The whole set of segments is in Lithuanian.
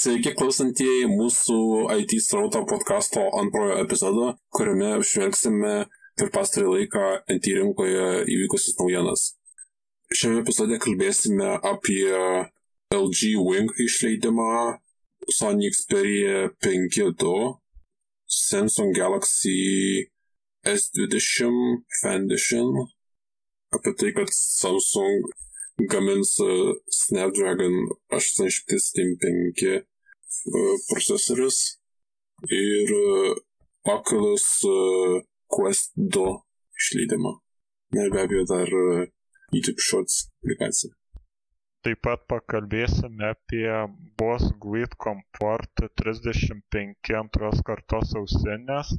Sveiki klausantieji mūsų IT srauto podkasto antrojo epizodo, kuriame apžvelgsime per pastarį laiką IT rinkoje įvykusius naujienas. Šiame epizode kalbėsime apie LG Wing išleidimą, Sony Xperia 5.2, Samsung Galaxy S20 Fan Edition, apie tai, kad Samsung gamins Snapdragon 875 procesorius ir Oculus Quest 2 išleidimą. Na ir be abejo dar YouTube Shorts aplikaciją. Taip pat pakalbėsime apie Boss Guide Comfort 35 antros kartos ausinės,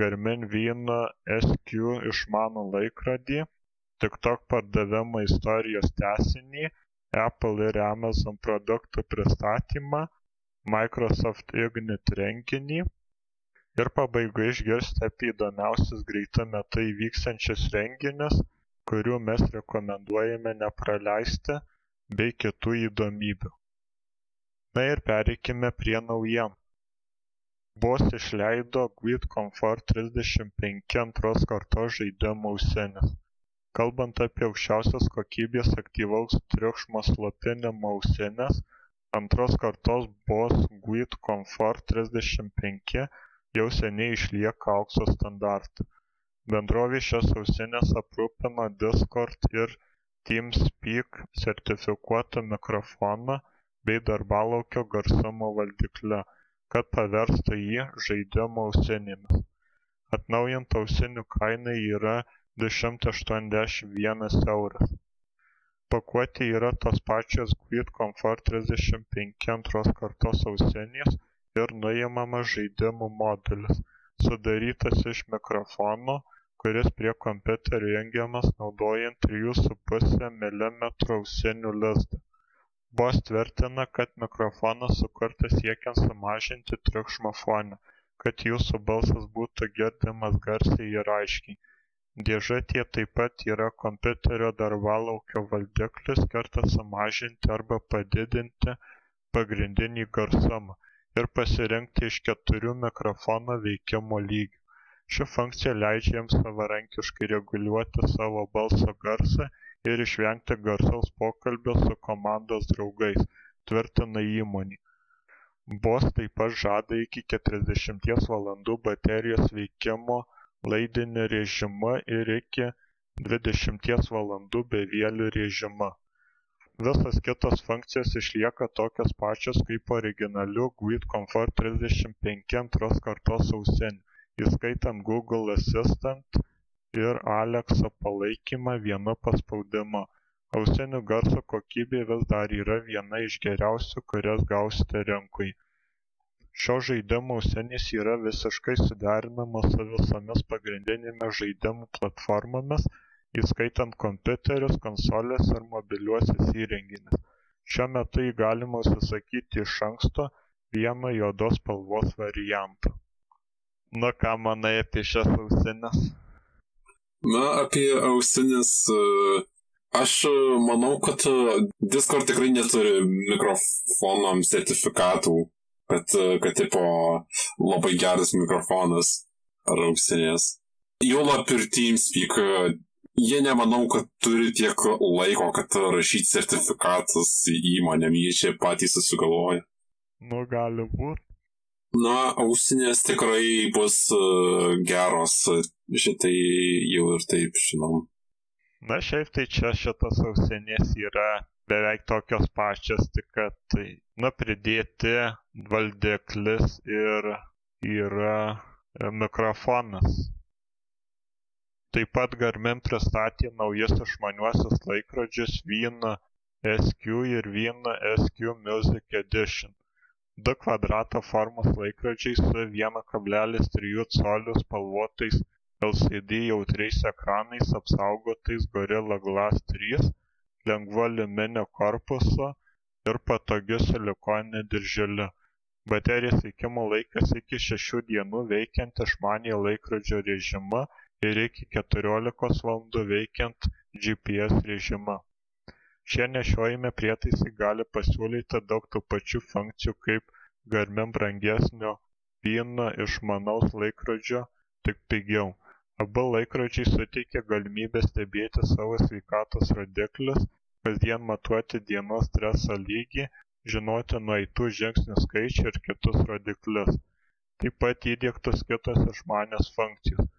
Garmin Vino SQ išmanų laikrodį, TikTok pardavimo istorijos tęsinį, Apple ir Amazon produktų pristatymą, Microsoft Ignite renginį ir pabaigoje išgirsite apie įdomiausius greitu metu įvyksiančius renginius, kurių mes rekomenduojame nepraleisti bei kitų įdomybių. Na ir pereikime prie naujienų. Bos išleido Guide Comfort 35 antros kartos žaidimų ausinės. Kalbant apie aukščiausios kokybės aktyvaus triukšmo slopinimo ausinės, antros kartos Bose Guide Comfort 35 jau seniai išlieka aukso standartu. Bendrovė šias ausines aprūpino Discord ir TeamSpeak sertifikuotu mikrofonu bei darbalaukio garsumo valdikliu, kad paverstų jį žaidimo ausinėmis. Atnaujinta ausinių kaina yra 281 euras. Pakuotėje yra tos pačios Guide Comfort 35 antros kartos ausinės ir nuimamas žaidimų modulis, sudarytas iš mikrofono, kuris prie kompiuterio jungiamas naudojant 3,5 mm ausinių lizdą. Bos tvirtina, kad mikrofonas sukurtas siekiant sumažinti triukšmą fone, kad jūsų balsas būtų girdimas garsiai ir aiškiai. Dėžutėje taip pat yra kompiuterio darbalaukio valdiklis skirtas sumažinti arba padidinti pagrindinį garsumą ir pasirinkti iš keturių mikrofono veikimo lygių. Ši funkcija leidžia jums savarankiškai reguliuoti savo balso garsą ir išvengti garsaus pokalbio su komandos draugais, tvirtina įmonė. Bos taip pat žada iki 40 valandų baterijos veikimo laidiniu režimu ir iki dvidešimties valandų bevieliu režimu. Visos kitos funkcijos išlieka tokios pačios kaip originalių Guide Comfort 35 antros kartos ausinių, įskaitant Google Assistant ir Alexa palaikymą vienu paspaudimu. Ausinių garso kokybė vis dar yra viena iš geriausių, kurias gausite rinkoje. Šios žaidimų ausinės yra visiškai suderinamos su visomis pagrindinėmis žaidimų platformomis, įskaitant kompiuterius, konsoles ir mobiliuosius įrenginius. Šiuo metu jį galima užsisakyti iš anksto vieno juodos spalvos varianto. Nu, ką manai apie šias ausinės? Na, apie ausinės. Aš manau, kad Discord tikrai neturi mikrofonam sertifikatų kad, kad tipo labai geras mikrofonas ar ausinės. Juolap ir TeamSpeak, jie nemanau, kad turi tiek laiko, kad rašyti sertifikatus įmonėm, jie čia patys susigalvoja. Nu, gali būti. Na, ausinės tikrai bus uh, geros, šitai jau ir taip žinom. Na, šiaip tai čia šitas ausinės yra beveik tokios pačios, tik kad na, pridėti valdiklis ir yra e, mikrofonas. Taip pat Garmin pristatė naujus išmaniuosius laikrodžius Vyno SQ ir Vyno SQ Music Edition. Du kvadrato formos laikrodžiai su 1,3 colių spalvotais LCD jautriais ekranais apsaugotais Gorilla Glass 3 lengvu aliuminio korpusu ir patogiu silikoniniu dirželiu. Baterijos veikimo laikas iki 6 dienų veikiant išmaniojo laikrodžio režimu ir iki 14 valandų veikiant GPS režimu. Šie nešiojami prietaisai gali pasiūlyti daug tų pačių funkcijų kaip Garmin brangesnio Wien išmanaus laikrodžio, tik pigiau. Abu laikrodžiai suteikia galimybę stebėti savo sveikatos rodiklius, kasdien matuoti dienos streso lygį, žinoti nueitų žingsnių skaičių ir kitus rodiklius. Taip pat įdiegtos kitos išmanios funkcijos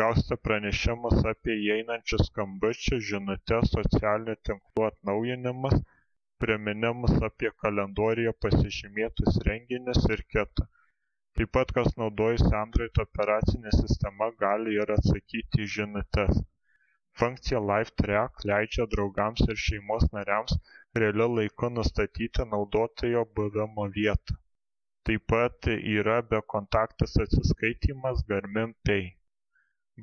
gausite pranešimus apie įeinančius skambučius žinutes socialinių tinklų atnaujinimus priminimus apie kalendoriuje pasižymėtus renginius ir kita taip pat kas naudojasi android operacine sistema gali ir atsakyti į žinutes. Funkcija live track leidžia draugams ir šeimos nariams realiu laiku nustatyti naudotojo buvimo vietą. Taip pat yra bekontaktis atsiskaitymas garmin pay.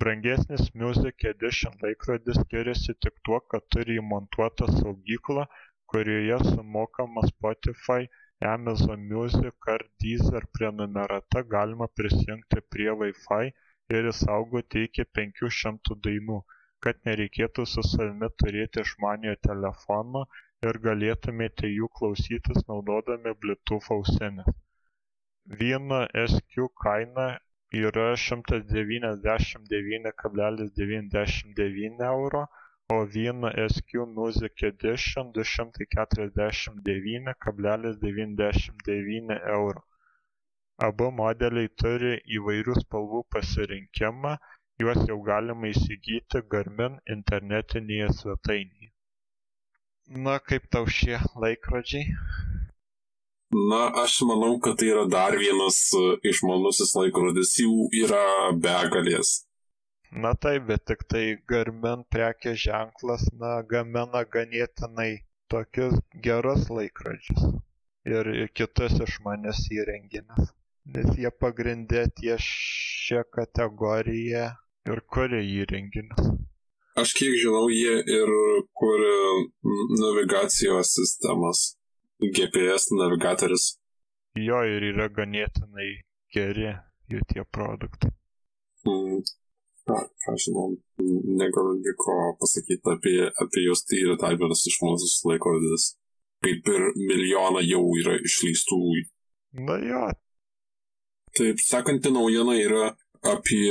Brangesnis music edition laikrodis skiriasi tik tuo kad turi įmontuotą saugyklą kurioje sumokama spotify amazon music ar deezer prenumerata galima prisijungti prie wi-fi ir išsaugoti iki penkių šimtų dainų kad nereikėtų su savimi turėti išmaniojo telefono ir galėtumėte jų klausytis naudodami bluetooth ausines vieno SQ kaina yra šimtas devyniasdešimt devyni kablelis devyniasdešimt devyni euro o Vieno SQ Music Edition du šimtai keturiasdešimt devyni kablelis devyniasdešimt devyni euro. Abu modeliai turi įvairių spalvų pasirinkimą, juos jau galima įsigyti Garmin internetinėje svetainėje. Na, kaip tau šie laikrodžiai? Na, aš manau, kad tai yra dar vienas išmanusis laikrodis, jų yra begalės. Na taip, bet tik tai Garmin prekės ženklas, na, gamina ganėtinai tokius gerus laikrodžius ir kitus išmanius įrenginius, nes jie pagrindė ties šią kategoriją ir kuria įrenginius. Aš kiek žinau, jie ir kuria navigacijos sistemas. GPS navigatorius. Jo ir yra ganėtinai geri jų tie produktai. Mm. Na, aš žinau, negaliu nieko pasakyti apie, apie juos, tai yra dar vienas iš mūsų laikrodis. Kaip ir milijoną jau yra išleistų. Na jo. Taip, sekanti naujiena yra apie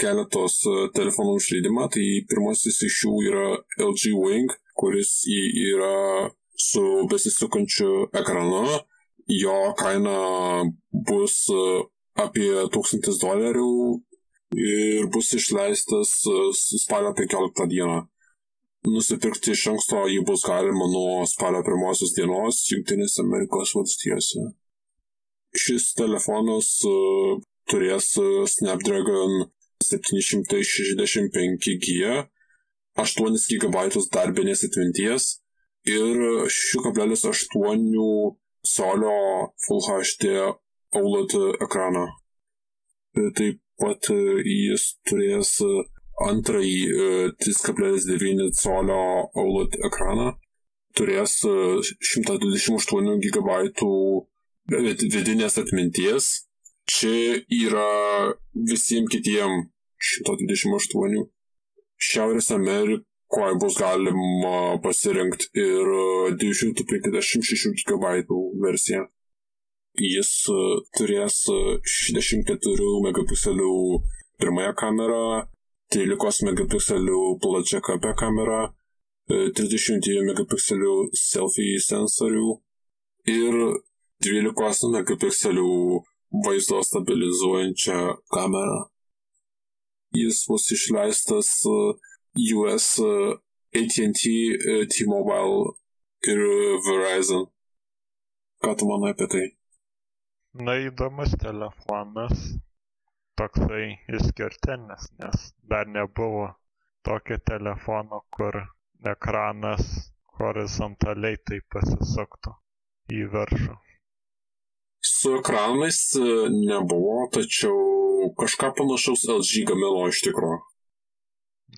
keletos e, telefonų išleidimą. Tai pirmasis iš jų yra LG Wing, kuris yra su besisukančiu ekranu. Jo kaina bus e, apie 1000 dolerių ir bus išleistas e, spalio 15 dieną. Nusipirkti iš anksto jį bus galima nuo spalio pirmosios dienos Junktinėse Amerikos valstijose. Šis telefonas uh, turės Snapdragon 765G, 8 GB darbinės atminties ir 6,8 colio Full HD OLED ekraną. Taip pat jis turės antrąjį 3,9 colio OLED ekraną, turės 128 GB vidinės atminties. Čia yra visiems kitiem 128. Šiaurės Amerika kuo bus galima pasirinkti ir 256 e, GB versiją. Jis e, turės 64 e, megapikselių pirmąją kamerą, 13 megapikselių plačiakampę kamerą, 30 megapikselių selfie sensorių ir 12 megapikselių vaizdo stabilizuojančią kamerą. Jis bus išleistas US AT&T, T-Mobile ir Verizon. Ką tu manai apie tai? Na įdomus telefonas, toksai išskirtinis, nes dar nebuvo tokio telefono, kur ekranas horizontaliai taip pasisuktų į viršų. Su ekranais nebuvo, tačiau kažką panašaus LG gamino iš tikrųjų.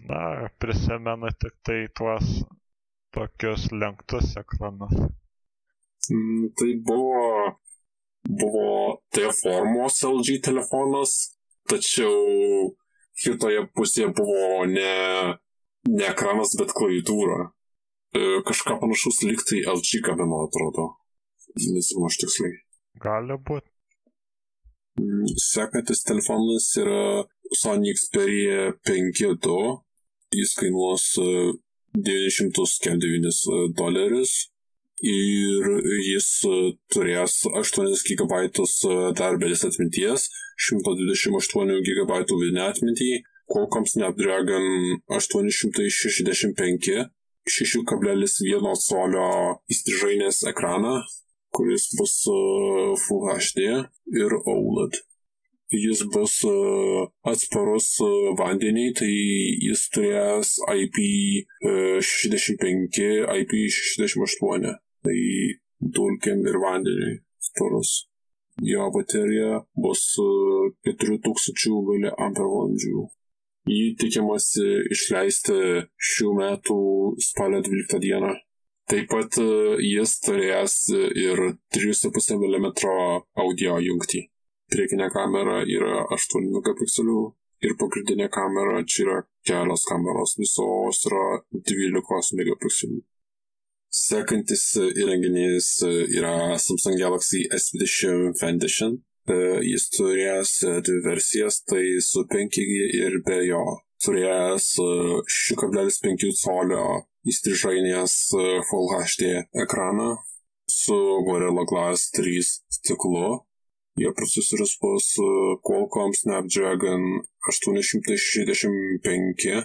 Na, prisimenu tik tai tuos tokius lenktus ekranus. Mm, tai buvo, buvo T formos LG telefonas, tačiau kitoje pusėje buvo ne, ne ekranas, bet klaviatūra. kažką panašaus liktai LG kabė, man atrodo. Nežinau, aš tiksliai. Gali būti. Mm, sekantis telefonas yra Sony Xperia 5.2. Jis kainuos 909 dolerius ir jis turės 8 GB darbelės atminties, 128 GB vidinę atmintį, Qualcomm Snapdragon 865, 6,1 colio įstrižainės ekraną, kuris bus Full HD ir OLED jis bus atsparus vandeniai, tai jis turės IP65, IP68 tai dulkėm ir vandeniui storus. Jo baterija bus 4000 mAh. Jį tikimasi išleisti šių metų spalio 12 dieną. Taip pat jis turės ir 3,5 mm audio jungtį. Priekinė kamera yra 8 megapikselių ir pagrindinė kamera čia yra kelios kameros, visos yra 12 megapikselių. Sekantis įrenginys yra Samsung Galaxy S20 Fan Edition. Jis turės dvi versijas, tai su 5G ir be jo. Turės 6,5 colio įstrižainės Full HD ekraną su Gorilla Glass 3 stiklu. Jo procesorius bus Qualcomm Snapdragon 865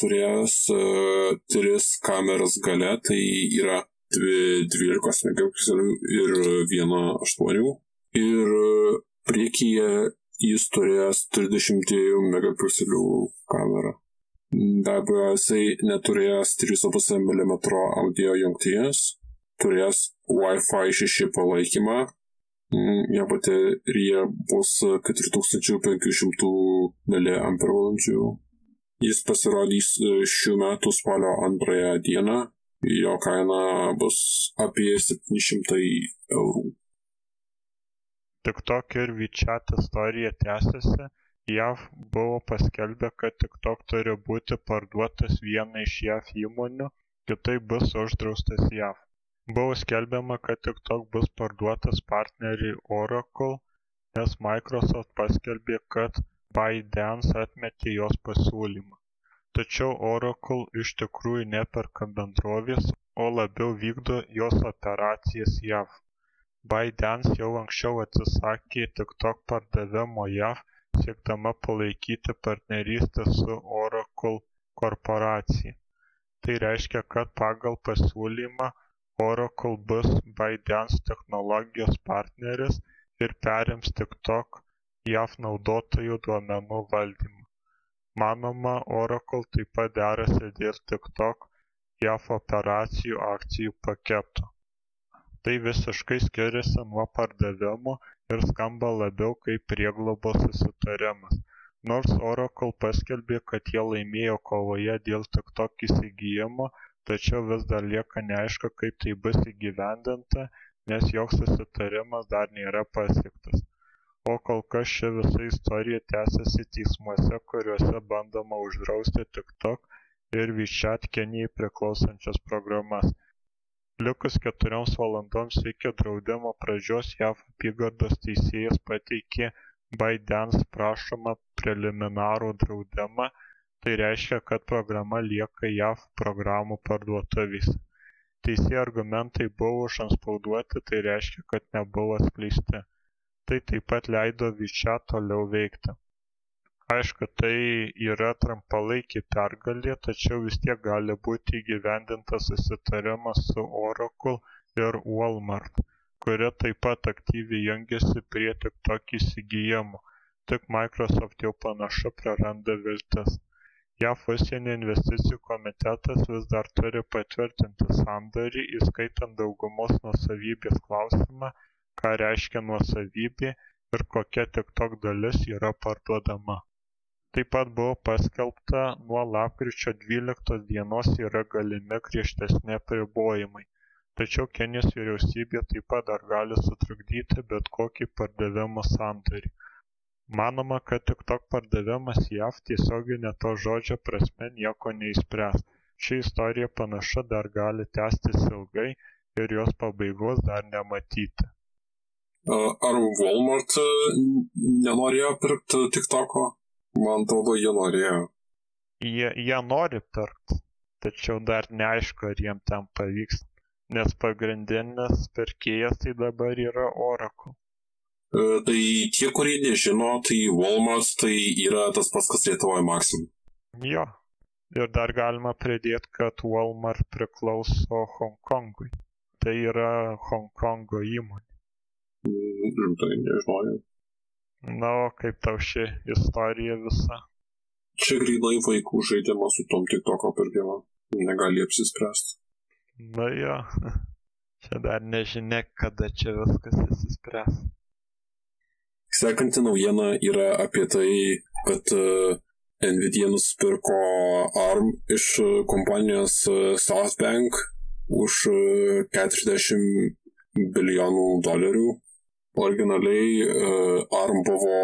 turės uh, tris kameras gale, tai yra dvi 12 megapikselių ir viena 8. Ir uh, priekyje jis turės 32 megapikselių kamerą. Be abejo, jisai neturės 3,5 mm audio jungties, turės Wi-Fi 6 palaikymą, jo baterija bus 4500 mAh Jis pasirodys e, šių metų spalio antrąją dieną. Jo kaina bus apie 700 eurų. TikTok ir WeChat istorija tęsiasi. JAV buvo paskelbę, kad TikTok turi būti parduotas vienai iš JAV įmonių, kitaip bus uždraustas JAV. Buvo skelbiama, kad TikTok bus parduotas partneriai Oracle, nes Microsoft paskelbė, kad ByteDance atmetė jos pasiūlymą. Tačiau Oracle iš tikrųjų neperka bendrovės, o labiau vykdo jos operacijas JAV. ByteDance jau anksčiau atsisakė TikTok pardavimo JAV, siekdama palaikyti partnerystę su Oracle korporacija. Tai reiškia, kad pagal pasiūlymą Oracle bus ByteDance technologijos partneris ir perims TikTok jav naudotojų duomenų valdymą. Manoma oracle taip pat derasi dėl tiktok jav operacijų akcijų paketo. Tai visiškai skiriasi nuo pardavimo ir skamba labiau kaip prieglobos susitarimas. Nors oracle paskelbė kad jie laimėjo kovoje dėl tiktok įsigijimo tačiau vis dar lieka neaišku kaip tai bus įgyvendinta nes joks susitarimas dar nėra pasiektas o kol kas ši visa istorija tęsiasi teismuose kuriuose bandoma uždrausti tiktok ir wechat kinijai priklausančias programas. Likus keturioms valandoms iki draudimo pradžios jav apygardos teisėjas pateikė ByteDance prašomą preliminarų draudimą. Tai reiškia kad programa lieka jav programų parduotuvėse teisėjo argumentai buvo užantspauduoti tai reiškia kad nebuvo atskleisti tai taip pat leido WeChat toliau veikti. Aišku, tai yra trumpalaikė pergalė, tačiau vis tiek gali būti įgyvendintas susitarimas su Oracle ir Walmart, kurie taip pat aktyviai jungiasi prie TikTok įsigijimo, tik Microsoft jau panašu praranda viltis. JAF užsienio investicijų komitetas vis dar turi patvirtinti sandorį, įskaitant daugumos nuosavybės klausimą ką reiškia nuosavybė ir kokia tiktok dalis yra parduodama. Taip pat buvo paskelbta nuo lapkričio dvyliktos dienos yra galimi griežtesni apribojimai. Tačiau kinijos vyriausybė taip pat dar gali sutrukdyti bet kokį pardavimo sandorį. Manoma kad tiktok pardavimas jav tiesiogine to žodžio prasme nieko neišspręs. Ši istorija panašu dar gali tęstis ilgai ir jos pabaigos dar nematyti. Ar Walmart e, nenorėjo pirkti TikToko? Man atrodo, jie norėjo. Jie, jie nori pirkti, tačiau dar neaišku, ar jiem ten pavyks, nes pagrindinis pirkėjas tai dabar yra Oracle. E, tai tie, kurie nežino, tai Walmart tai yra tas pats, kas Lietuvoje Maxim. Jo, ir dar galima pridėti, kad Walmart priklauso Hongkongui. Tai yra Hongkongo įmonė. Mm, tai nežinojau. Na, o kaip tau ši istorija visa? Čia grinai vaikų žaidimas su tom TikToko pirkimu. Negali apsispręsti. Na jo, čia dar nežinia, kada čia viskas įsispręs. Sekanti naujiena yra apie tai, kad uh, Nvidia nusipirko ARM iš uh, kompanijos uh, SoftBank už 40 bilijonų dolerių originaliai e, ARM buvo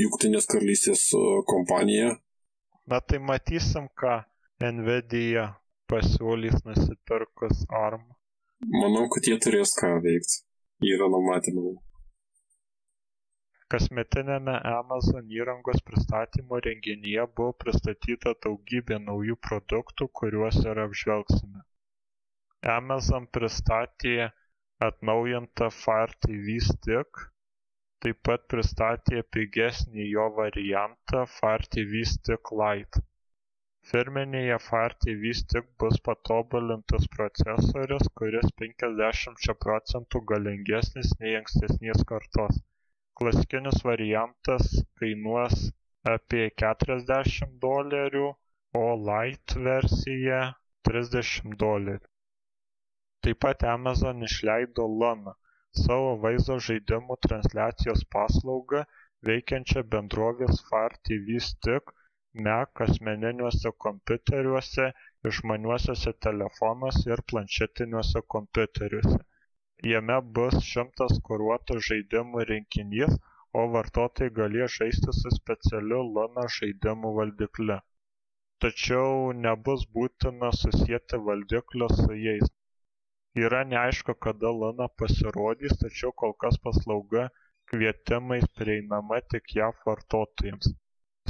Junktinės karalystės e, kompanija. Na tai matysim, ką Nvidia pasiūlys nusipirkus ARM. Manau, kad jie turės ką veikti. Yra numatymai. Kasmetinėme Amazon įrangos pristatymo renginyje buvo pristatyta daugybė naujų produktų, kuriuos ir apžvelgsime. Amazon pristatė atnaujintą Fire TV Stick taip pat pristatė pigesnį jo variantą Fire TV Stick Lite. Firminėje Fire TV Stick bus patobulintas procesorius, kuris 50 procentų galingesnis nei ankstesnės kartos. Klasikinis variantas kainuos apie 40 dolerių, o Lite versija 30 dolerių. Taip pat Amazon išleido Luna, savo vaizdo žaidimų transliacijos paslaugą veikiančią bendrovės Fire TV Stick Mac asmeniniuose kompiuteriuose, išmaniuosiuose telefonuose ir planšetiniuose kompiuteriuose. Jame bus šimtas kuruotų žaidimų rinkinys, o vartotojai galės žaisti su specialiu Luna žaidimų valdikliu. Tačiau nebus būtina susijęti valdiklio su jais yra neaišku kada luna pasirodys tačiau kol kas paslauga kvietimais prieinama tik jav vartotojams.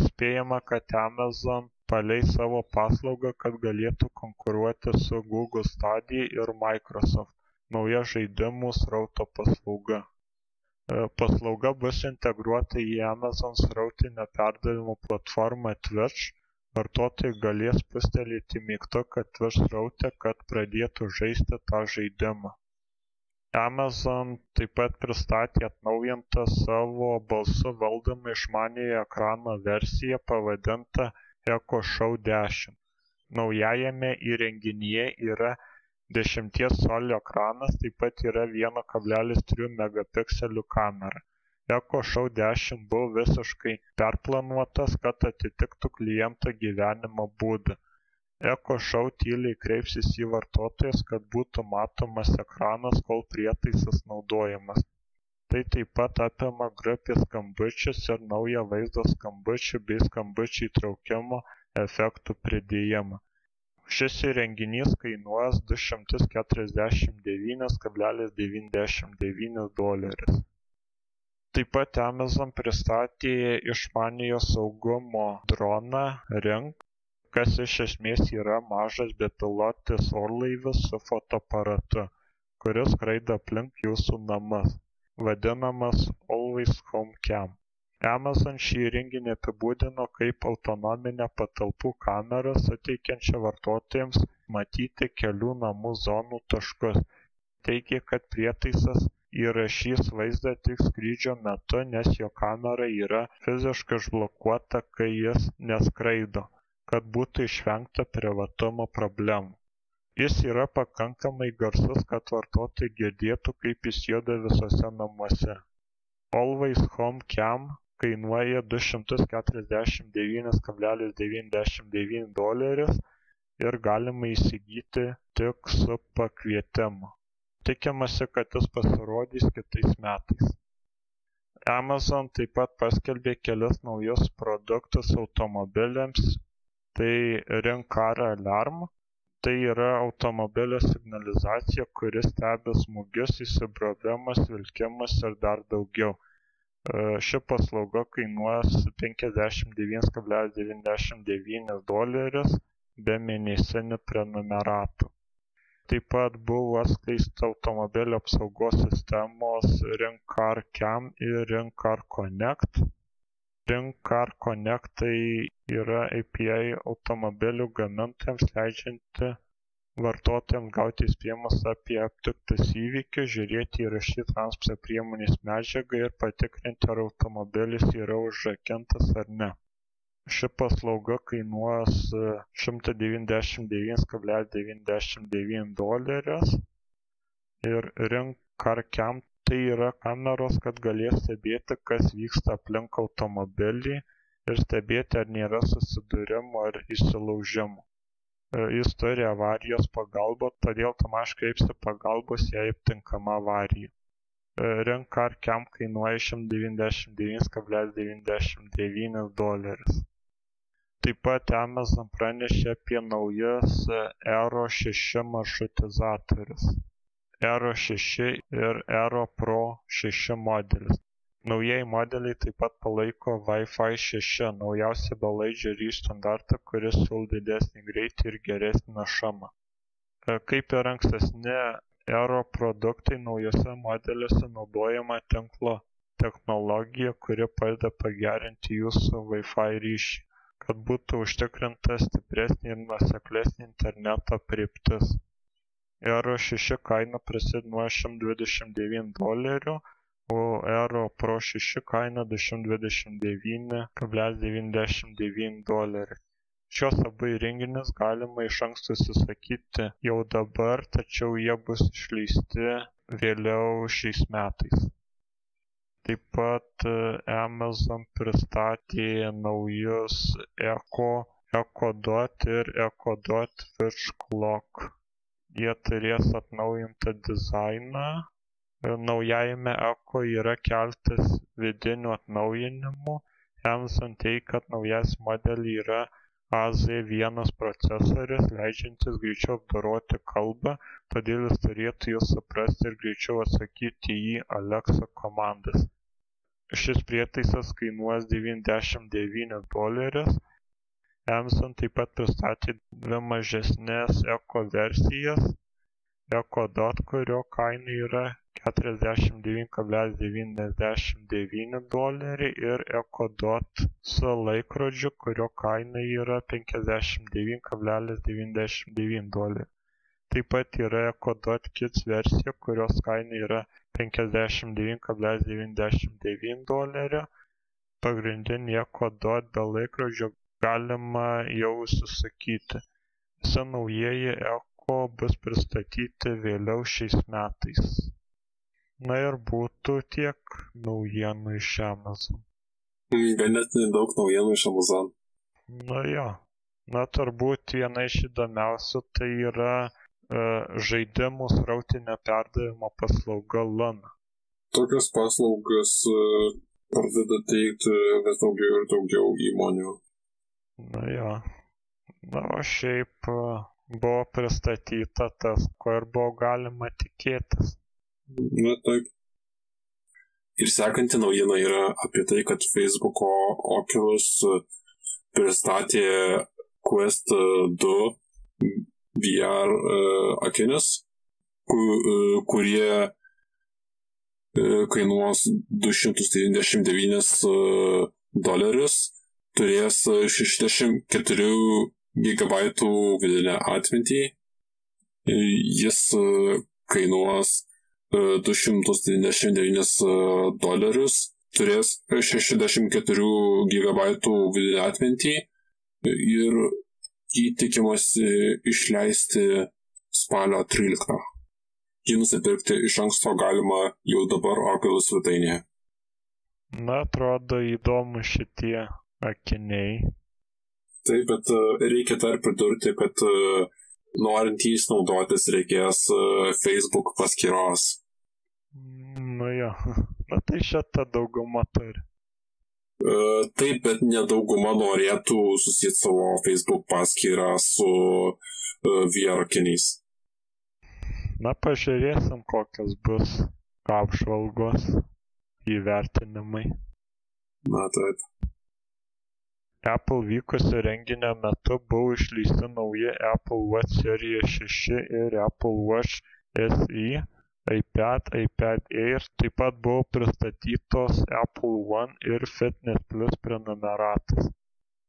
Spėjama kad amazon paleis savo paslaugą kad galėtų konkuruoti su google stadia ir microsoft. Nauja žaidimų srauto paslauga. E, paslauga bus integruota į amazon srautinio perdavimo platformą twitch vartotojai galės spustelėti mygtuką twitch sraute kad pradėtų žaisti tą žaidimą. Amazon taip pat pristatė atnaujintą savo balsu valdomą išmaniojo ekrano versiją pavadintą echo show 10 naujajame įrenginyje yra 10 colio ekranas taip pat yra 1,3 megapikselių kamera Eko Show 10 buvo visiškai perplanuotas, kad atitiktų kliento gyvenimo būdą. Eko Show tyliai kreipsis į vartotojus, kad būtų matomas ekranas, kol prietaisas naudojamas. Tai taip pat apima grupės skambučius ir naują vaizdo skambučių bei skambučių įtraukimo efektų pridėjimą. Šis įrenginys kainuos 249,99 dolerius taip pat amazon pristatė išmaniojo saugumo droną ring kas iš esmės yra mažas bepilotis orlaivis su fotoaparatu kuris skraido aplink jūsų namus vadinamas always home cam. Amazon šį įrenginį apibūdino kaip autonominę patalpų kamerą suteikiančią vartotojams matyti kelių namų zonų taškus. Teigė kad prietaisas įrašys vaizdą tik skrydžio metu nes jo kamera yra fiziškai užblokuota kai jis neskraido kad būtų išvengta privatumo problemų. Jis yra pakankamai garsus kad vartotojai girdėtų kaip jis juda visuose namuose. Always home cam kainuoja 249,99 dolerius ir galima įsigyti tik su pakvietimu tikimasi kad jis pasirodys kitais metais. Amazon taip pat paskelbė kelis naujus produktus automobiliams. Tai ring car alarm. Tai yra automobilio signalizacija kuri stebi smūgius įsibrovimus vilkimus ir dar daugiau. E, ši paslauga kainuos penkiasdešimt devynis kablelis devyniasdešimt devynis dolerius be mėnesinių prenumeratų taip pat buvo atskleista automobilio apsaugos sistemos Ring Car Cam ir Ring Car Connect. Ring Car Connect tai yra API automobilių gamintojams leidžianti vartotojams gauti įspėjimus apie aptiktus įvykius, žiūrėti įrašyti transporto priemonės medžiagą ir patikrinti, ar automobilis yra užrakintas ar ne ši paslauga kainuos šimtą devyniasdešimt devynis kablelis devyniasdešimt devynis dolerius ir Cam tai yra kameros, kad galės stebėti, kas vyksta aplink automobilį ir stebėti, ar nėra susidūrimų ar įsilaužimų. E, jis turi avarijos pagalbą, todėl automatiškai kreipsi pagalbos, jei aptinkama avarija. E, Cam kainuoja 199,99 dolerius taip pat amazon pranešė apie naujus aero šeši maršrutizatorius. Aero šeši ir aero pro šeši modelius naujieji modeliai taip pat palaiko wi-fi šeši naujausią belaidžio ryšio standartą kuris siūlo didesnį greitį ir geresnį našumą. E, kaip ir ankstesni aero produktai naujuose modeliuose naudojama tinklo technologija kuri padeda pagerinti jūsų wi-fi ryšį kad būtų užtikrinta stipresnė ir nuoseklesnė interneto aprėptis. Aero 6 kaina prasideda nuo 129 dolerių, o Aero Pro 6 kaina 229,99 dolerių. Šios abu įrenginius galima iš anksto užsisakyti jau dabar, tačiau jie bus išleisti vėliau šiais metais taip pat e, amazon pristatė naujus eko ekodot ir ekodot virš clock. Jie turės atnaujintą dizainą. E, naujajame eko yra keletas vidinių atnaujinimų. Amazon teigia kad naujasis modelyje yra az1 procesorius leidžiantis greičiau apdoroti kalbą todėl jis turėtų jus suprasti ir greičiau atsakyti į alexa komandas šis prietaisas kainuos devyniasdešimt devynis dolerius. Amazon taip pat pristatė dvi mažesnes eko versijas. Eko dot kurio kaina yra keturiasdešimt devyni kablelis devyniasdešimt devyni doleriai ir eko dot su laikrodžiu kurio kaina yra penkiasdešimt devyni kablelis devyniasdešimt devyni doleriai. Taip pat yra eko dot kids versija kurios kaina yra penkiasdešimt devyni kablelis devyniasdešimt devyni dolerio. Pagrindinį ekodot be laikrodžio galima jau užsisakyti. Visi naujieji eko bus pristatyti vėliau šiais metais. Na ir būtų tiek naujienų iš amazon. Ganėtinai daug naujienų iš amazon. Nu jo. Na turbūt viena iš įdomiausių tai yra žaidimų srautinio perdavimo paslauga Lana. Tokias paslaugas e, pradeda teikti vis daugiau ir daugiau įmonių. Na jo. Na, o šiaip e, buvo pristatyta tas, ko ir buvo galima tikėtis. Na taip. Ir sekanti naujiena yra apie tai, kad Facebook'o Oculus pristatė Quest 2 VR uh, akinius, uh, kurie uh, kainuos 299 uh, dolerius, turės 64 GB vidinę atmintį, jis kainuos uh, 299 uh, dolerius, turės 64 GB vidinę atmintį. Ir jį tikimasi išleisti spalio 13. Jį nusipirkti iš anksto galima jau dabar Oculus svetainėje. Na, atrodo įdomu šitie akiniai. Taip, bet e, reikia dar pridurti, kad e, norint jais naudotis reikės e, Facebook paskyros. Nu jo, na tai šitą daugumą turi. E, taip, bet nedauguma norėtų susijęti savo Facebook paskyrą su VR akiniais. Na, pažiūrėsim, kokios bus apžvalgos įvertinimai. Na taip. Apple vykusio renginio metu buvo išleisti nauji Apple Watch serijos 6 ir Apple Watch SE, iPad, iPad Air, taip pat buvo pristatytos Apple One ir Fitness Plus prenumeratos.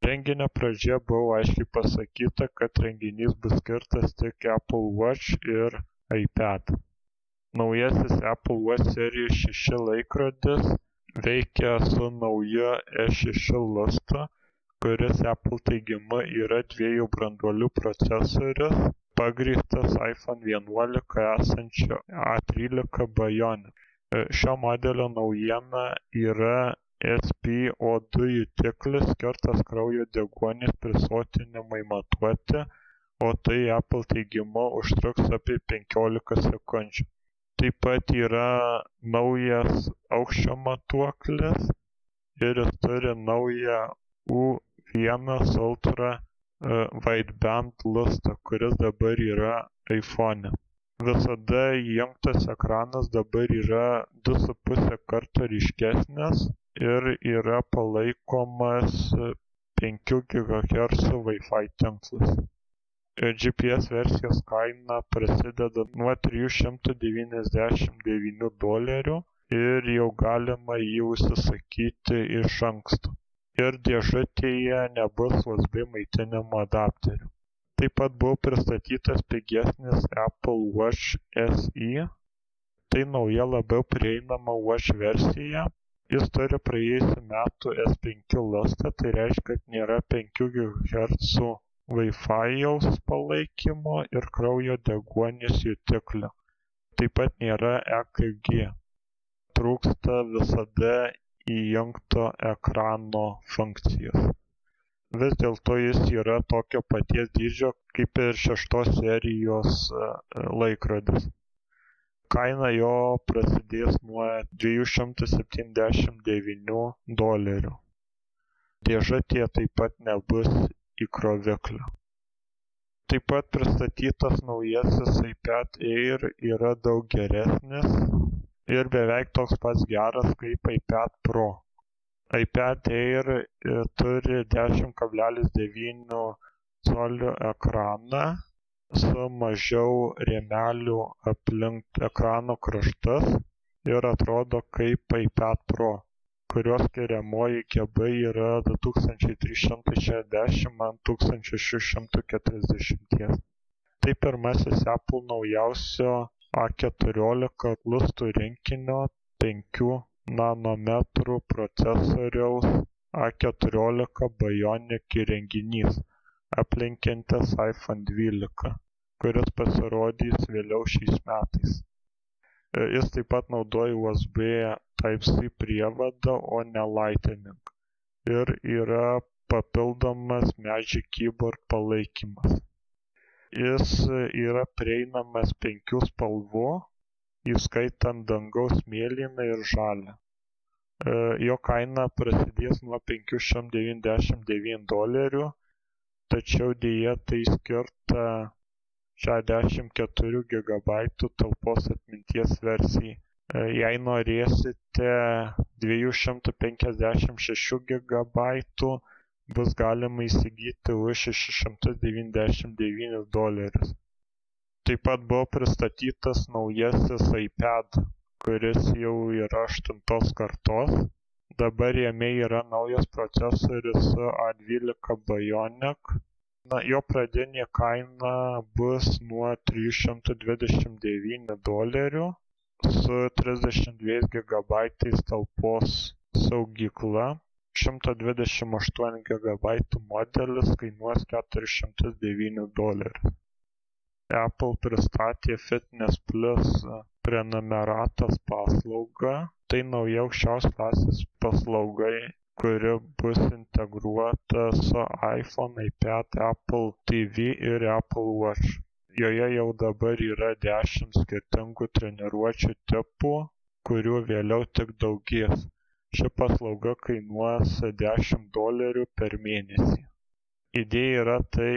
Renginio pradžioje buvo aiškiai pasakyta, kad renginys bus skirtas tik Apple Watch ir iPad. Naujasis Apple Watch serijos 6 laikrodis veikia su nauja E6 lustu kuris Apple teigimu yra dviejų branduolių procesorius pagrįstas iPhone 11 esančiu A13 Bionic. E, šio modelio naujiena yra SPO2 jutiklis skirtas kraujo deguonies prisotinimui matuoti, o tai Apple teigimu užtruks apie 15 sekundžių. Taip pat yra naujas aukščio matuoklis ir jis turi naują U vienas ultra e, wideband lustą kuris dabar yra iphone visada įjungtas ekranas dabar yra du su puse karto ryškesnis ir yra palaikomas 5 GHz Wi-Fi tinklas. E, GPS versijos kaina prasideda nuo 399 dolerių ir jau galima jį užsisakyti iš anksto ir dėžutėje nebus usb maitinimo adapterių taip pat buvo pristatytas pigesnis apple watch se tai nauja labiau prieinama watch versija jis turi praėjusių metų S5 lustą, tai reiškia, kad nėra 5 GHz Wi-Fi palaikymo ir kraujo deguonies jutiklio. Taip pat nėra EKG. Trūksta visada įjungto ekrano funkcijos vis dėlto jis yra tokio paties dydžio kaip ir šeštos serijos e, laikrodis. Kaina jo prasidės nuo 279 dolerių. Dėžutėje taip pat nebus įkroviklio. Taip pat pristatytas naujasis ipad air yra daug geresnis ir beveik toks pats geras kaip ipad pro. ipad air e, turi dešimt kablelis devynių colių ekraną su mažiau rėmelių aplink ekrano kraštus ir atrodo kaip ipad pro kurio skiriamoji kb yra 2360 ant 1640 tai pirmasis apple naujausio A14 lustų rinkinio 5 nanometrų procesoriaus A14 Bionic įrenginys, aplenkiantis iPhone 12, kuris pasirodys vėliau šiais metais. E, jis taip pat naudoja USB Type-C prievadą, o ne Lightning. Ir yra papildomas Magic Keyboard palaikymas jis yra prieinamas penkių spalvų įskaitant dangaus mėlyną ir žalią e, jo kaina prasidės nuo 599 dolerių tačiau dėja tai skirta 64 GB talpos atminties versijai. E, jei norėsite 256 GB bus galima įsigyti už 699 dolerius. Taip pat buvo pristatytas naujasis iPad, kuris jau yra aštuntos kartos. Dabar jame yra naujas procesorius su A12 Bionic. Na, jo pradinė kaina bus nuo 329 dolerių su 32 GB talpos saugykla 128 gb modelis kainuos 409 dolerius. Apple pristatė Fitness Plus prenumeratos paslaugą. Tai nauja aukščiaus klasės paslauga, kuri bus integruota su iPhone, iPad, Apple TV ir Apple Watch. Joje jau dabar yra 10 skirtingų treniruočių tipų, kurių vėliau tik daugės ši paslauga kainuos 10 dolerių per mėnesį. Idėja yra tai,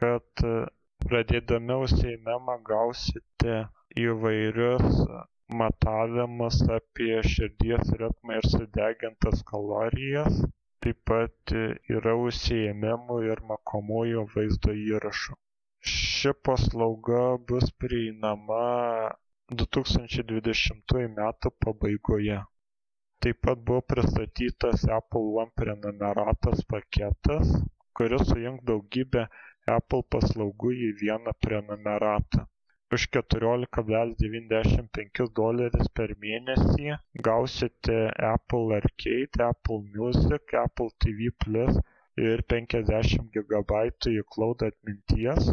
kad Pradėdami užsiėmimą gausite įvairius matavimus apie širdies ritmą ir sudegintas kalorijas. Taip pat yra užsiėmimų ir mokomųjų vaizdo įrašų. Ši paslauga bus prieinama 2020 m. pabaigoje. Taip pat buvo pristatytas Apple One prenumeratos paketas, kuris sujungs daugybę Apple paslaugų į vieną prenumeratą. Už 14,95 dolerius per mėnesį gausite Apple Arcade, Apple Music, Apple TV Plus ir 50 GB iCloud atminties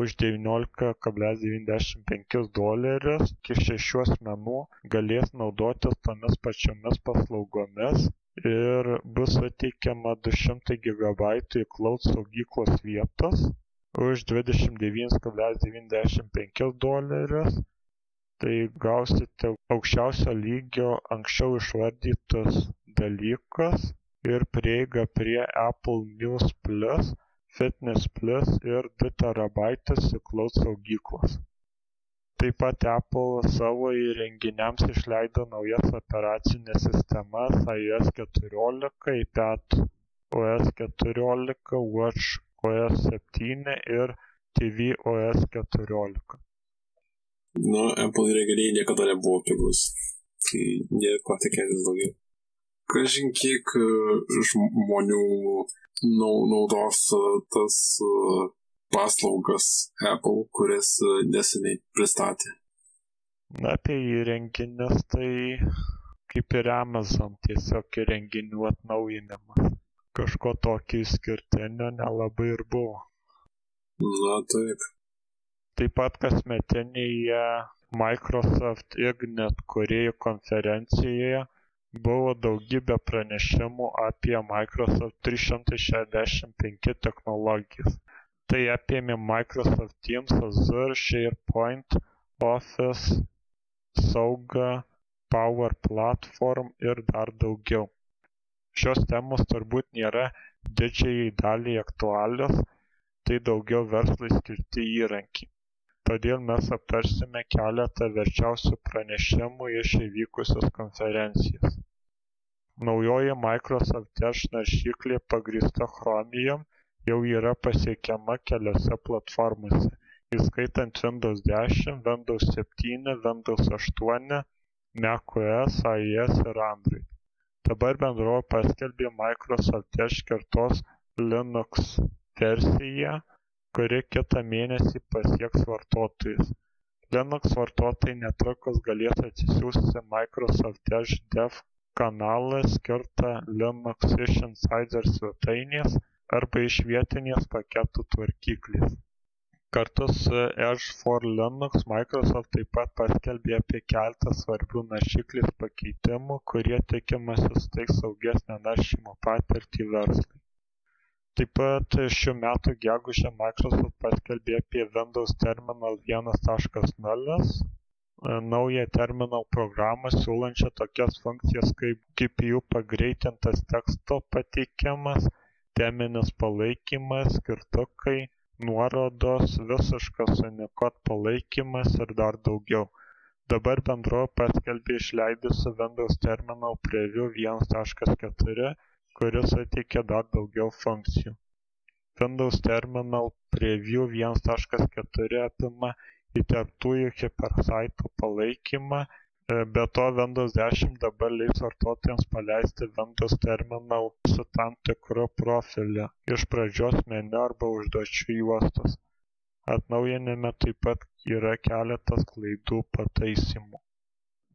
už 19,95 dolerius iki šešių asmenų galės naudotis tomis pačiomis paslaugomis ir bus suteikiama 200 GB iCloud saugyklos vietos už 29,95 dolerius. Tai gausite aukščiausio lygio anksčiau išvardytus dalykus ir prieigą prie Apple News Plus Fitness Plus ir 2 terabaitus iCloud saugyklos. Taip pat Apple savo įrenginiams išleido naujas operacinės sistemas iOS 14, iPad OS 14, Watch OS 7 ir TV OS 14. Nu, Apple įrenginiai niekada nebuvo pigus. Tai nieko tikėtis daugiau. Kažin kiek žmonių naudos tas paslaugas Apple, kurias neseniai pristatė. Na, apie įrenginius tai kaip ir Amazon, tiesiog įrenginių atnaujinimas. Kažko tokio išskirtinio nelabai ir buvo. Na, taip. Taip pat kasmetinėje Microsoft Ignite kuriejų konferencijoje Buvo daugybė pranešimų apie Microsoft 365 technologijas. Tai apėmė Microsoft Teams, Azure, SharePoint, Office, saugą, Power Platform ir dar daugiau. Šios temos turbūt nėra didžiai daliai aktualios, tai daugiau verslui skirti įrankiai todėl mes aptarsime keletą verčiausių pranešimų iš įvykusios konferencijos naujoji microsoft edge naršyklė pagrįsta chromium jau yra pasiekiama keliose platformose įskaitant windows 10 windows 7 windows 8 macOS iOS ir android. Dabar bendrovė paskelbė microsoft edge kartos linux versiją kuri kitą mėnesį pasieks vartotojus. Linux vartotojai netrukus galės atsisiųsti microsoft edge dev kanalą skirtą linux iš insider svetainės arba iš vietinės paketų tvarkyklės. Kartu su Edge for Linux Microsoft taip pat paskelbė apie keletą svarbių naršyklės pakeitimų, kurie tikimasi suteiks saugesnę naršymo patirtį verslui. Taip pat šių metų gegužę microsoft paskelbė apie windows terminal 1.0 e, naują terminal programą siūlančią tokias funkcijas kaip gpu pagreitintas teksto pateikimas teminis palaikymas skirtukai nuorodos visiškas unicode palaikymas ir dar daugiau dabar bendrovė paskelbė išleidusi windows terminal preview 1.4 kuris suteikia dar daugiau funkcijų. Windows Terminal Preview 1.4 apima įterptųjų hipersaitų palaikymą, e, be to Windows 10 dabar leis vartotojams paleisti Windows Terminal su tam tikru profiliu iš pradžios meniu arba užduočių juostos. Atnaujinime taip pat yra keletas klaidų pataisimų.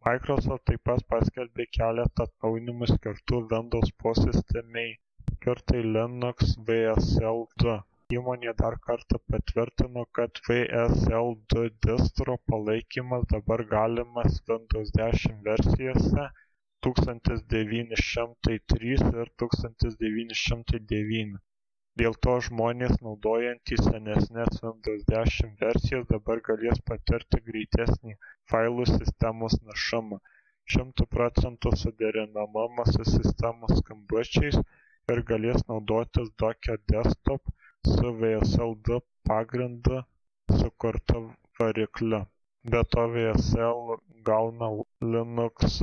Microsoft taip pat paskelbė keletą atnaujinimų skirtų Windows posistemei skirtai Linux VSL 2. Įmonė dar kartą patvirtino, kad VSL 2 distro palaikymas dabar galimas Windows 10 versijose 1903 ir 1909 dėl to žmonės naudojantys senesnes windows 10 versijas dabar galės patirti greitesnį failų sistemos našumą. 100 procentų suderinamumą su sistemos skambučiais ir galės naudotis Docker Desktop su VSL2 pagrindu sukurta varikliu be to vsl gauna linux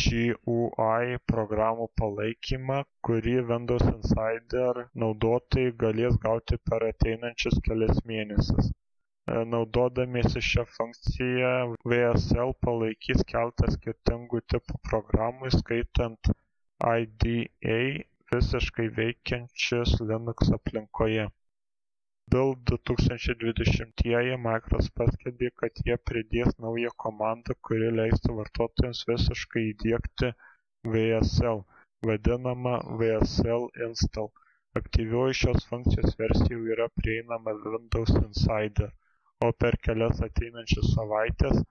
gui programų palaikymą kurį windows insider naudotojai galės gauti per ateinančius kelis mėnesius naudodamiesi šia funkcija vsl palaikys keletą skirtingų tipų programų įskaitant IDE visiškai veikiančius Linux aplinkoje. Build 2020 Microsoft paskelbė, kad jie pridės naują komandą, kuri leistų vartotojams visiškai įdėkti VSL, vadinamą VSL install. Aktyvioji šios funkcijos versija jau yra prieinama Windows Insider, o per kelias ateinančias savaitės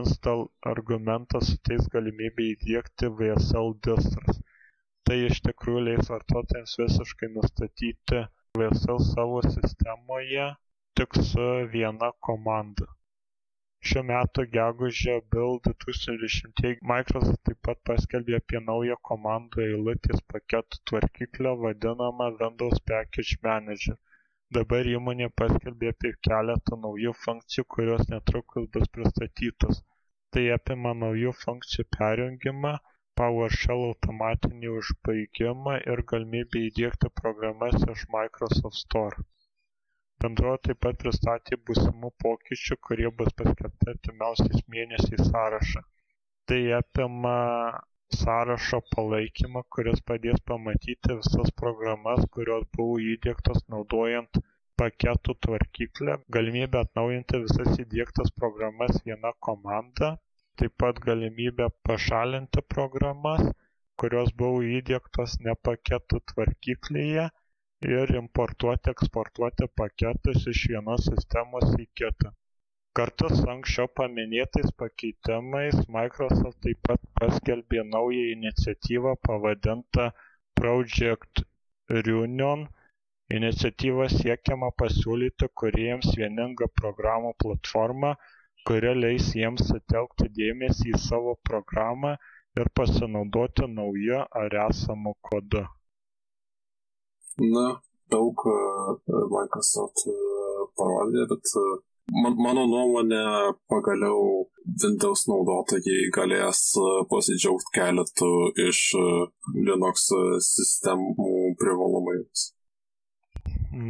install argumentas suteiks galimybę įdėkti VSL distras tai iš tikrųjų leis vartotojams visiškai nustatyti vsl savo sistemoje tik su viena komanda. Šių metų gegužę build 2020 microsoft taip pat paskelbė apie naują komandų eilutės paketų tvarkyklę vadinamą windows package manager. Dabar įmonė paskelbė apie keletą naujų funkcijų kurios netrukus bus pristatytos. Tai apima naujų funkcijų perjungimą PowerShell automatinį užbaigimą ir galimybę įdiegti programas iš Microsoft Store. Bendrovė taip pat pristatė būsimų pokyčių, kurie bus paskelbti artimiausiais mėnesiais sąrašą. Tai apima sąrašo palaikymą, kuris padės pamatyti visas programas, kurios buvo įdėktos naudojant paketų tvarkyklę, galimybę atnaujinti visas įdėktas programas viena komanda taip pat galimybė pašalinti programas kurios buvo įdiegtos ne paketų tvarkyklyje ir importuoti eksportuoti paketus iš vienos sistemos į kitą. Kartu su anksčiau paminėtais pakeitimais microsoft taip pat paskelbė naują iniciatyvą pavadintą project reunion iniciatyva siekiama pasiūlyti kūrėjams vieningą programų platformą kuri leis jiems sutelkti dėmesį į savo programą ir pasinaudoti nauju ar esamu kodu. Na, daug e, Microsoft e, parodė, bet e, man, mano nuomonė pagaliau Windows naudotojai galės pasidžiaugti keletų iš Linux sistemų privalumais.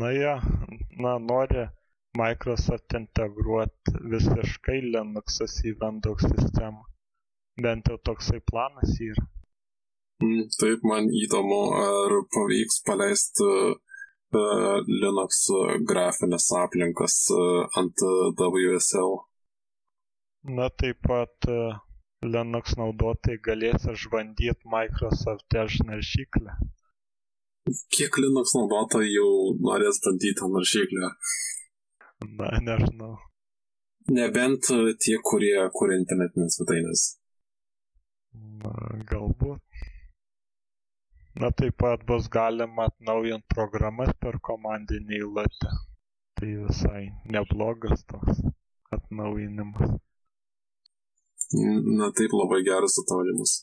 Na ja, na nori Microsoft integruot visiškai Linuxas į Windows sistemą. Bent jau toksai planas yra. Mm, taip, man įdomu, ar pavyks paleisti uh, Linux grafinės aplinkas uh, ant WSL. Na taip pat uh, Linux naudotojai galės išbandyti Microsoft Edge naršyklę. Kiek Linux naudotojai jau norės bandyti naršyklę? Na, nežinau. Nebent e, tie, kurie kuria internetinės svetainės. Na, galbūt. Na, taip pat bus galima atnaujinti programas per komandinį eilutę. Tai visai neblogas toks atnaujinimas. Na, taip labai geras atnaujinimas.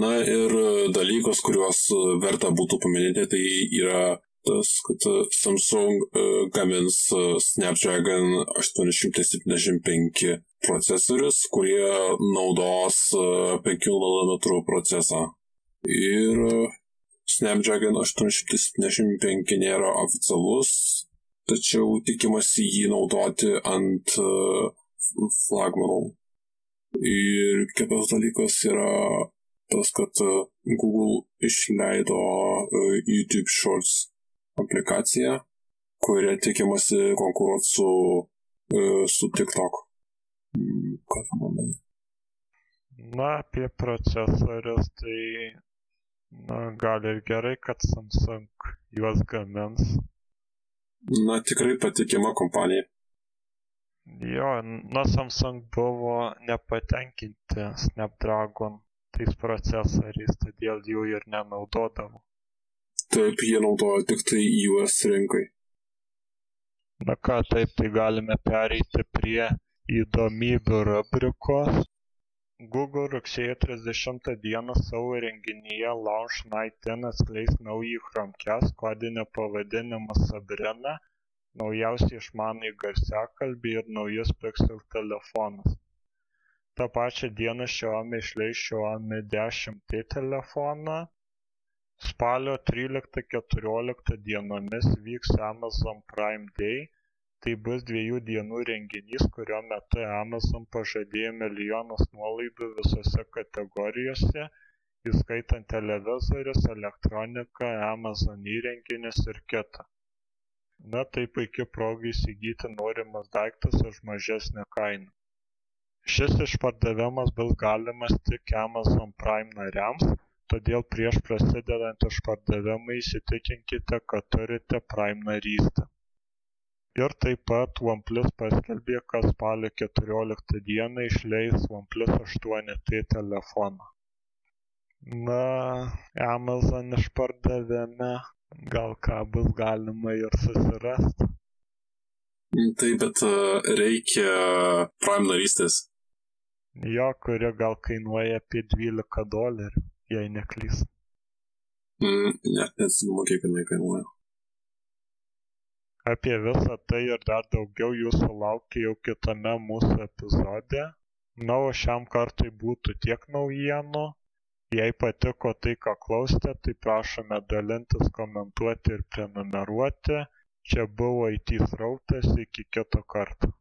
Na ir e, dalykas, kuriuos e, verta būtų paminėti, tai yra tas, kad Samsung uh, gamins Snapdragon 875 procesorius, kurie naudos uh, 5 nanometrų procesą. Ir Snapdragon 875 nėra oficialus, tačiau tikimasi jį naudoti ant flagmanų. Ir kitas dalykas yra tas, kad Google išleido YouTube Shorts aplikacija, kuria tikimasi konkuruoti su, e, su TikTok. Mm, ką tu manai? Na, apie procesorius, tai na, gal ir gerai, kad Samsung juos gamins. Na, tikrai patikima kompanija. Jo, na Samsung buvo nepatenkinti Snapdragon tais procesoriais, todėl jų ir nenaudodavo. Taip, jie naudoja tik tai US rinkai. Na ką, taip, tai galime pereiti prie įdomybių rubrikos. Google rugsėjo 30 dieną savo renginyje Launch Night 10 atskleis naują Chromecast kodinį pavadinimą Sabrina, naujausią išmanųjį garsiakalbį ir naujus Pixel telefonus. Ta pačią dieną Xiaomi išleis Xiaomi 10T telefoną. Spalio 13-14 dienomis vyks Amazon Prime Day. Tai bus dviejų dienų renginys kurio metu amazon pažadėjo milijonus nuolaidų visose kategorijose įskaitant televizorius elektroniką amazon įrenginius ir kita na tai puiki proga įsigyti norimus daiktus už mažesnę kainą. Šis išpardavimas bus galimas tik amazon prime nariams todėl prieš prasidedant išpardavimui įsitikinkite kad turite prime narystę. Ir taip pat oneplus paskelbė kad spalio keturioliktą dieną išleis oneplus aštuoni t telefoną. Na amazon išpardavime gal ką bus galima ir susirast Taip, bet e, reikia Prime narystės. Jo, kuri gal kainuoja apie 12 dolerių, jei neklys. Mm, net nesimokė, kiek jinai kainuoja. Apie visa tai ir dar daugiau jūsų laukia jau kitame mūsų epizode. Na, o šiam kartui būtų tiek naujienų. Jei patiko tai, ką klausėte, tai prašome dalintis, komentuoti ir prenumeruoti. Čia buvo IT srautas, iki kito karto.